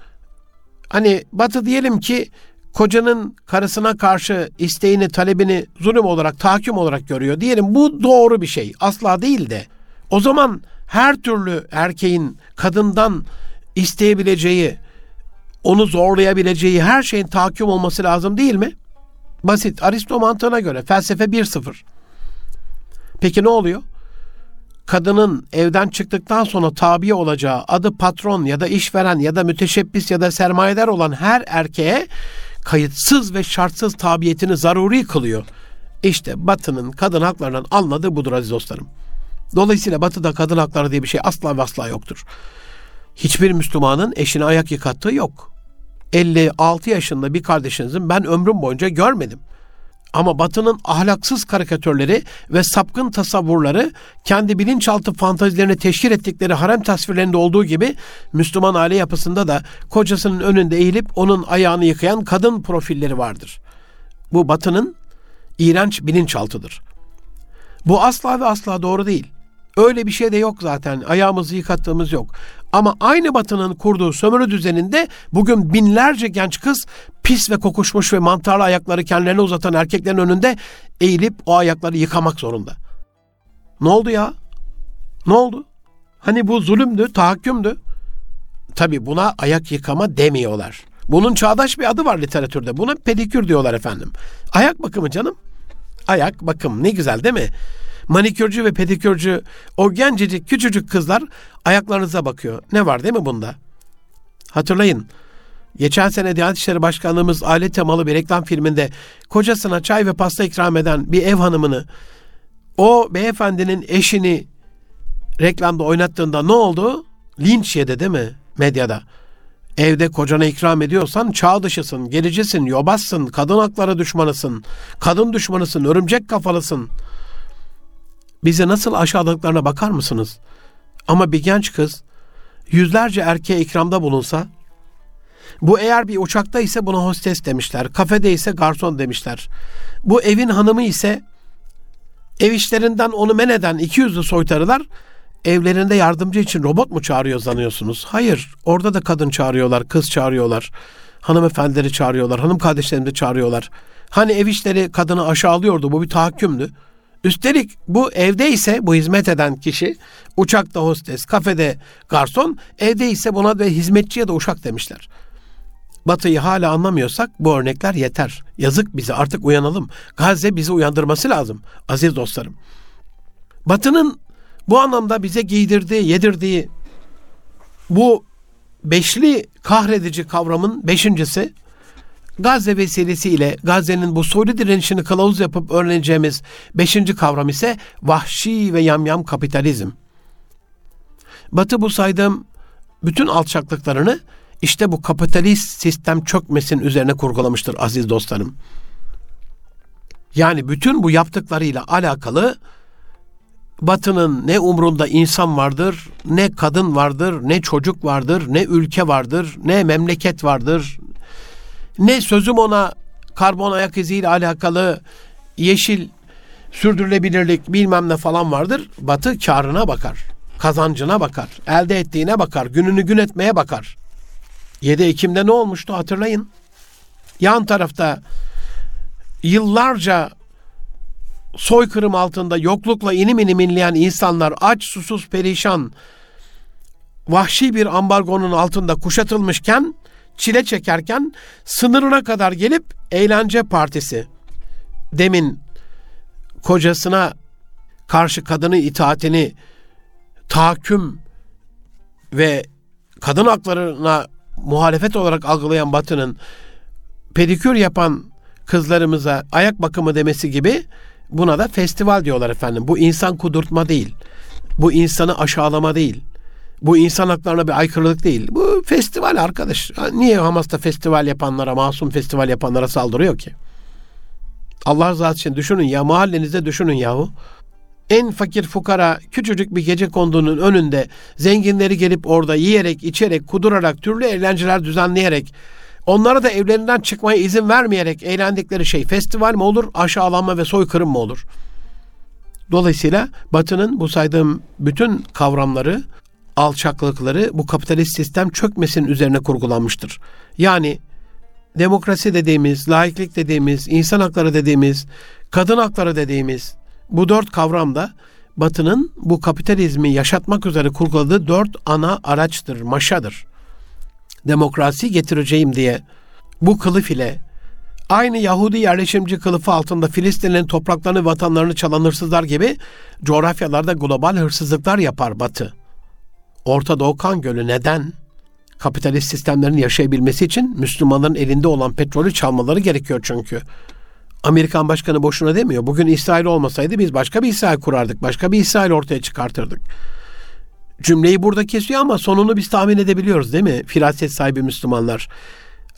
Speaker 1: hani Batı diyelim ki kocanın karısına karşı isteğini, talebini zulüm olarak, tahakküm olarak görüyor. Diyelim bu doğru bir şey. Asla değil de. O zaman her türlü erkeğin kadından isteyebileceği, onu zorlayabileceği her şeyin tahakküm olması lazım değil mi? Basit. Aristo mantığına göre felsefe 1-0. Peki ne oluyor? Kadının evden çıktıktan sonra tabi olacağı adı patron ya da işveren ya da müteşebbis ya da sermayedar olan her erkeğe kayıtsız ve şartsız tabiyetini zaruri kılıyor. İşte Batı'nın kadın haklarından anladığı budur aziz dostlarım. Dolayısıyla Batı'da kadın hakları diye bir şey asla ve asla yoktur. Hiçbir Müslümanın eşine ayak yıkattığı yok. 56 yaşında bir kardeşinizin ben ömrüm boyunca görmedim. Ama Batı'nın ahlaksız karikatürleri ve sapkın tasavvurları kendi bilinçaltı fantazilerini teşkil ettikleri harem tasvirlerinde olduğu gibi Müslüman aile yapısında da kocasının önünde eğilip onun ayağını yıkayan kadın profilleri vardır. Bu Batı'nın iğrenç bilinçaltıdır. Bu asla ve asla doğru değil. Öyle bir şey de yok zaten. Ayağımızı yıkattığımız yok. Ama aynı batının kurduğu sömürü düzeninde bugün binlerce genç kız pis ve kokuşmuş ve mantarlı ayakları kendilerine uzatan erkeklerin önünde eğilip o ayakları yıkamak zorunda. Ne oldu ya? Ne oldu? Hani bu zulümdü, tahakkümdü. Tabi buna ayak yıkama demiyorlar. Bunun çağdaş bir adı var literatürde. Buna pedikür diyorlar efendim. Ayak bakımı canım. Ayak bakım ne güzel değil mi? Manikürcü ve pedikürcü o gencecik küçücük kızlar ayaklarınıza bakıyor. Ne var değil mi bunda? Hatırlayın. Geçen sene Diyanet İşleri Başkanlığımız aile temalı bir reklam filminde kocasına çay ve pasta ikram eden bir ev hanımını o beyefendinin eşini reklamda oynattığında ne oldu? Linç yedi değil mi medyada? Evde kocana ikram ediyorsan çağ dışısın, gericisin, yobazsın, kadın hakları düşmanısın, kadın düşmanısın, örümcek kafalısın.'' Bize nasıl aşağıladıklarına bakar mısınız? Ama bir genç kız yüzlerce erkeğe ikramda bulunsa, bu eğer bir uçakta ise buna hostes demişler, kafede ise garson demişler. Bu evin hanımı ise ev işlerinden onu men eden iki yüzlü soytarılar evlerinde yardımcı için robot mu çağırıyor sanıyorsunuz? Hayır, orada da kadın çağırıyorlar, kız çağırıyorlar, hanımefendileri çağırıyorlar, hanım kardeşlerini de çağırıyorlar. Hani ev işleri kadını aşağılıyordu, bu bir tahakkümdü. Üstelik bu evde ise bu hizmet eden kişi uçakta hostes, kafede garson, evde ise buna ve hizmetçiye de uşak demişler. Batı'yı hala anlamıyorsak bu örnekler yeter. Yazık bize artık uyanalım. Gazze bizi uyandırması lazım aziz dostlarım. Batı'nın bu anlamda bize giydirdiği, yedirdiği bu beşli kahredici kavramın beşincisi Gazze vesilesiyle Gazze'nin bu soylu direnişini kılavuz yapıp öğreneceğimiz beşinci kavram ise vahşi ve yamyam kapitalizm. Batı bu saydığım bütün alçaklıklarını işte bu kapitalist sistem çökmesin üzerine kurgulamıştır aziz dostlarım. Yani bütün bu yaptıklarıyla alakalı Batı'nın ne umrunda insan vardır, ne kadın vardır, ne çocuk vardır, ne ülke vardır, ne memleket vardır, ne sözüm ona karbon ayak iziyle alakalı yeşil sürdürülebilirlik bilmem ne falan vardır. Batı karına bakar. Kazancına bakar. Elde ettiğine bakar. Gününü gün etmeye bakar. 7 Ekim'de ne olmuştu hatırlayın. Yan tarafta yıllarca soykırım altında yoklukla inim inim inleyen insanlar aç susuz perişan vahşi bir ambargonun altında kuşatılmışken, çile çekerken sınırına kadar gelip eğlence partisi demin kocasına karşı kadını itaatini tahakküm ve kadın haklarına muhalefet olarak algılayan Batı'nın pedikür yapan kızlarımıza ayak bakımı demesi gibi buna da festival diyorlar efendim. Bu insan kudurtma değil. Bu insanı aşağılama değil. Bu insan haklarına bir aykırılık değil. Bu festival arkadaş. Niye Hamas'ta festival yapanlara, masum festival yapanlara saldırıyor ki? Allah rızası için düşünün ya mahallenizde düşünün yahu. En fakir fukara küçücük bir gece konduğunun önünde zenginleri gelip orada yiyerek, içerek, kudurarak, türlü eğlenceler düzenleyerek onlara da evlerinden çıkmaya izin vermeyerek eğlendikleri şey festival mi olur, aşağılanma ve soykırım mı olur? Dolayısıyla Batı'nın bu saydığım bütün kavramları, alçaklıkları bu kapitalist sistem çökmesinin üzerine kurgulanmıştır. Yani demokrasi dediğimiz, laiklik dediğimiz, insan hakları dediğimiz, kadın hakları dediğimiz bu dört kavram da Batı'nın bu kapitalizmi yaşatmak üzere kurguladığı dört ana araçtır, maşadır. Demokrasi getireceğim diye bu kılıf ile aynı Yahudi yerleşimci kılıfı altında Filistinlerin topraklarını, vatanlarını çalan hırsızlar gibi coğrafyalarda global hırsızlıklar yapar Batı. Orta Doğu kan gölü neden? Kapitalist sistemlerin yaşayabilmesi için Müslümanların elinde olan petrolü çalmaları gerekiyor çünkü. Amerikan başkanı boşuna demiyor. Bugün İsrail olmasaydı biz başka bir İsrail kurardık. Başka bir İsrail ortaya çıkartırdık. Cümleyi burada kesiyor ama sonunu biz tahmin edebiliyoruz değil mi? Firaset sahibi Müslümanlar.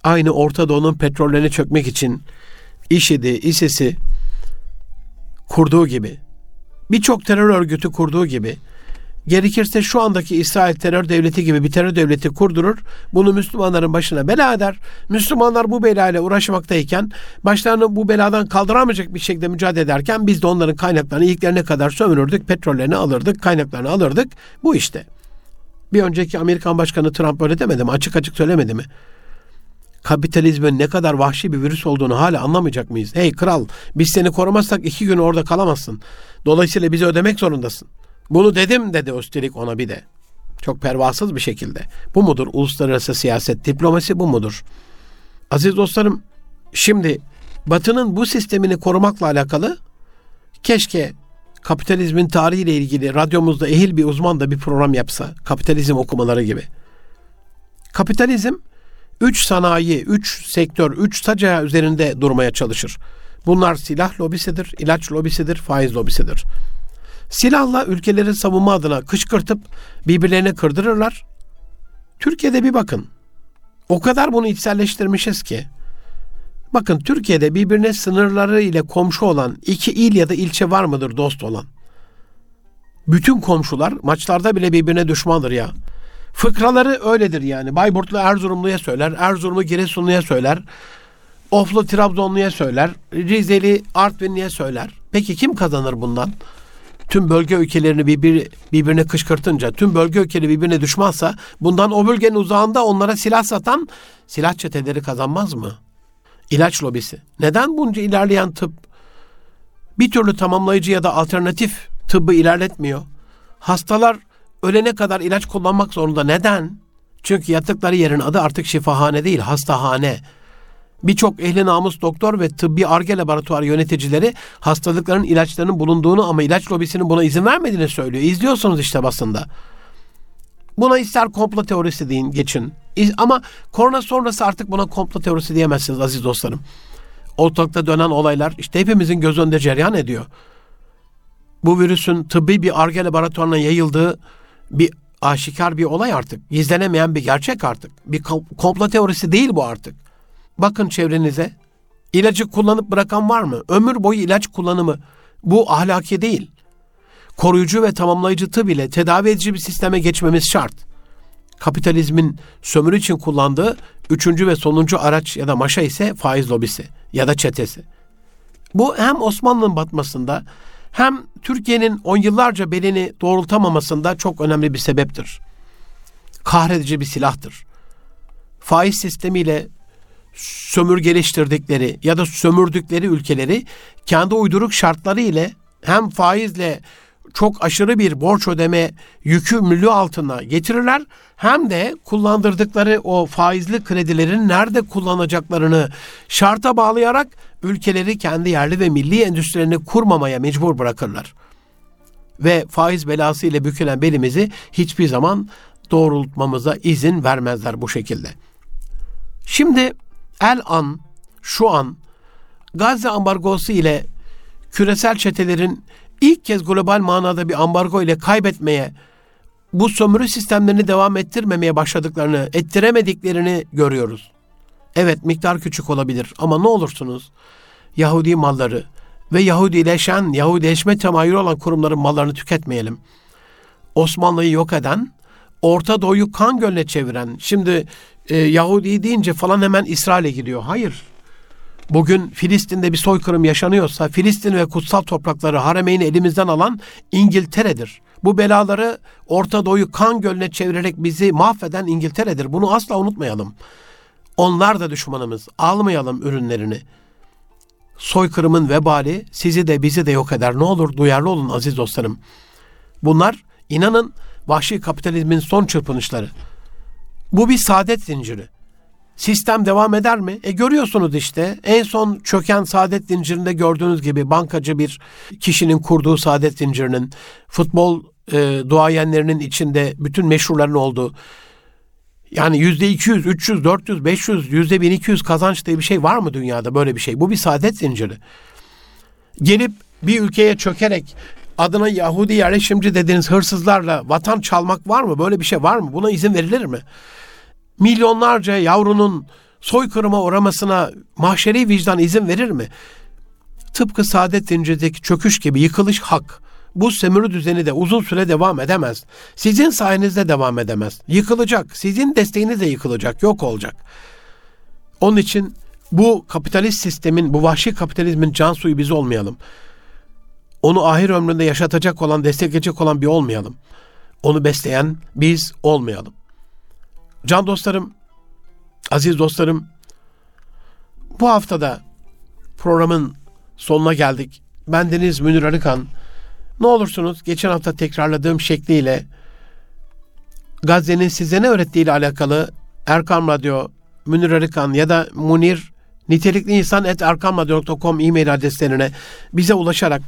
Speaker 1: Aynı Orta Doğu'nun petrollerine çökmek için IŞİD'i, ISIS'i kurduğu gibi, birçok terör örgütü kurduğu gibi gerekirse şu andaki İsrail terör devleti gibi bir terör devleti kurdurur. Bunu Müslümanların başına bela eder. Müslümanlar bu belayla uğraşmaktayken başlarını bu beladan kaldıramayacak bir şekilde mücadele ederken biz de onların kaynaklarını iliklerine kadar sömürürdük. Petrollerini alırdık, kaynaklarını alırdık. Bu işte. Bir önceki Amerikan Başkanı Trump öyle demedi mi? Açık açık söylemedi mi? kapitalizmin ne kadar vahşi bir virüs olduğunu hala anlamayacak mıyız? Hey kral biz seni korumazsak iki gün orada kalamazsın. Dolayısıyla bizi ödemek zorundasın. Bunu dedim dedi üstelik ona bir de. Çok pervasız bir şekilde. Bu mudur uluslararası siyaset, diplomasi bu mudur? Aziz dostlarım, şimdi Batı'nın bu sistemini korumakla alakalı keşke kapitalizmin tarihiyle ilgili radyomuzda ehil bir uzman da bir program yapsa. Kapitalizm okumaları gibi. Kapitalizm üç sanayi, üç sektör, üç saca üzerinde durmaya çalışır. Bunlar silah lobisidir, ilaç lobisidir, faiz lobisidir. Silahla ülkeleri savunma adına kışkırtıp birbirlerine kırdırırlar. Türkiye'de bir bakın. O kadar bunu içselleştirmişiz ki. Bakın Türkiye'de birbirine sınırları ile komşu olan iki il ya da ilçe var mıdır dost olan? Bütün komşular maçlarda bile birbirine düşmandır ya. Fıkraları öyledir yani. Bayburtlu Erzurumlu'ya söyler, Erzurumlu Giresunlu'ya söyler, Oflu Trabzonlu'ya söyler, Rizeli Artvinli'ye söyler. Peki kim kazanır bundan? Tüm bölge ülkelerini birbir, birbirine kışkırtınca, tüm bölge ülkeleri birbirine düşmansa bundan o bölgenin uzağında onlara silah satan silah çeteleri kazanmaz mı? İlaç lobisi. Neden bunca ilerleyen tıp bir türlü tamamlayıcı ya da alternatif tıbbı ilerletmiyor? Hastalar ölene kadar ilaç kullanmak zorunda. Neden? Çünkü yattıkları yerin adı artık şifahane değil, hastahane. Birçok ehli namus doktor ve tıbbi arge laboratuvar yöneticileri hastalıkların ilaçlarının bulunduğunu ama ilaç lobisinin buna izin vermediğini söylüyor. İzliyorsunuz işte basında. Buna ister komplo teorisi deyin geçin. Ama korona sonrası artık buna komplo teorisi diyemezsiniz aziz dostlarım. Ortalıkta dönen olaylar işte hepimizin göz önünde cereyan ediyor. Bu virüsün tıbbi bir arge laboratuvarına yayıldığı bir aşikar bir olay artık. Gizlenemeyen bir gerçek artık. Bir komplo teorisi değil bu artık. Bakın çevrenize. İlacı kullanıp bırakan var mı? Ömür boyu ilaç kullanımı bu ahlaki değil. Koruyucu ve tamamlayıcı tıp ile tedavi edici bir sisteme geçmemiz şart. Kapitalizmin sömürü için kullandığı üçüncü ve sonuncu araç ya da maşa ise faiz lobisi ya da çetesi. Bu hem Osmanlı'nın batmasında hem Türkiye'nin on yıllarca belini doğrultamamasında çok önemli bir sebeptir. Kahredici bir silahtır. Faiz sistemiyle sömürgeleştirdikleri ya da sömürdükleri ülkeleri kendi uyduruk şartları ile hem faizle çok aşırı bir borç ödeme yükü mülü altına getirirler. Hem de kullandırdıkları o faizli kredilerin nerede kullanacaklarını şarta bağlayarak ülkeleri kendi yerli ve milli endüstrilerini kurmamaya mecbur bırakırlar. Ve faiz belası ile bükülen belimizi hiçbir zaman doğrultmamıza izin vermezler bu şekilde. Şimdi el an, şu an Gazze ambargosu ile küresel çetelerin ilk kez global manada bir ambargo ile kaybetmeye, bu sömürü sistemlerini devam ettirmemeye başladıklarını, ettiremediklerini görüyoruz. Evet miktar küçük olabilir ama ne olursunuz Yahudi malları ve Yahudileşen, Yahudileşme temayülü olan kurumların mallarını tüketmeyelim. Osmanlı'yı yok eden, Orta Doğu'yu kan gölüne çeviren, şimdi e, Yahudi deyince falan hemen İsrail'e gidiyor. Hayır. Bugün Filistin'de bir soykırım yaşanıyorsa Filistin ve kutsal toprakları Haremeyn'i elimizden alan İngiltere'dir. Bu belaları Orta Doğu'yu kan gölüne çevirerek bizi mahveden İngiltere'dir. Bunu asla unutmayalım. Onlar da düşmanımız. Almayalım ürünlerini. Soykırımın vebali sizi de bizi de yok eder. Ne olur duyarlı olun aziz dostlarım. Bunlar inanın vahşi kapitalizmin son çırpınışları. Bu bir saadet zinciri. Sistem devam eder mi? E görüyorsunuz işte en son çöken saadet zincirinde gördüğünüz gibi bankacı bir kişinin kurduğu saadet zincirinin futbol e, duayenlerinin içinde bütün meşhurların olduğu yani yüzde 200, 300, 400, 500, yüzde 1200 kazanç diye bir şey var mı dünyada böyle bir şey? Bu bir saadet zinciri. Gelip bir ülkeye çökerek adına Yahudi yerleşimci dediğiniz hırsızlarla vatan çalmak var mı? Böyle bir şey var mı? Buna izin verilir mi? milyonlarca yavrunun soykırıma uğramasına mahşeri vicdan izin verir mi? Tıpkı saadet zincirdeki çöküş gibi yıkılış hak. Bu sömürü düzeni de uzun süre devam edemez. Sizin sayenizde devam edemez. Yıkılacak. Sizin desteğinizle yıkılacak. Yok olacak. Onun için bu kapitalist sistemin, bu vahşi kapitalizmin can suyu biz olmayalım. Onu ahir ömründe yaşatacak olan, destekleyecek olan bir olmayalım. Onu besleyen biz olmayalım. Can dostlarım, aziz dostlarım, bu haftada programın sonuna geldik. Bendeniz Münir Arıkan. Ne olursunuz geçen hafta tekrarladığım şekliyle Gazze'nin size ne öğrettiği ile alakalı Erkam Radyo, Münir Arıkan ya da Munir nitelikli insan et erkamradyo.com e-mail adreslerine bize ulaşarak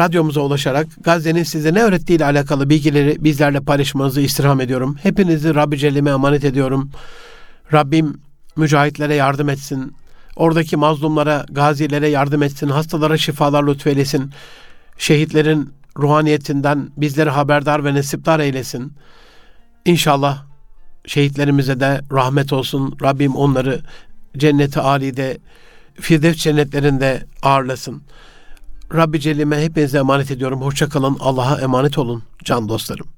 Speaker 1: radyomuza ulaşarak Gazze'nin size ne öğrettiği ile alakalı bilgileri bizlerle paylaşmanızı istirham ediyorum. Hepinizi Rabbi Celle'me emanet ediyorum. Rabbim mücahitlere yardım etsin. Oradaki mazlumlara, gazilere yardım etsin. Hastalara şifalar lütfeylesin. Şehitlerin ruhaniyetinden bizleri haberdar ve nesipdar eylesin. İnşallah şehitlerimize de rahmet olsun. Rabbim onları cenneti alide, Firdevs cennetlerinde ağırlasın. Rabbi Celle'me hepinize emanet ediyorum. Hoşçakalın. Allah'a emanet olun can dostlarım.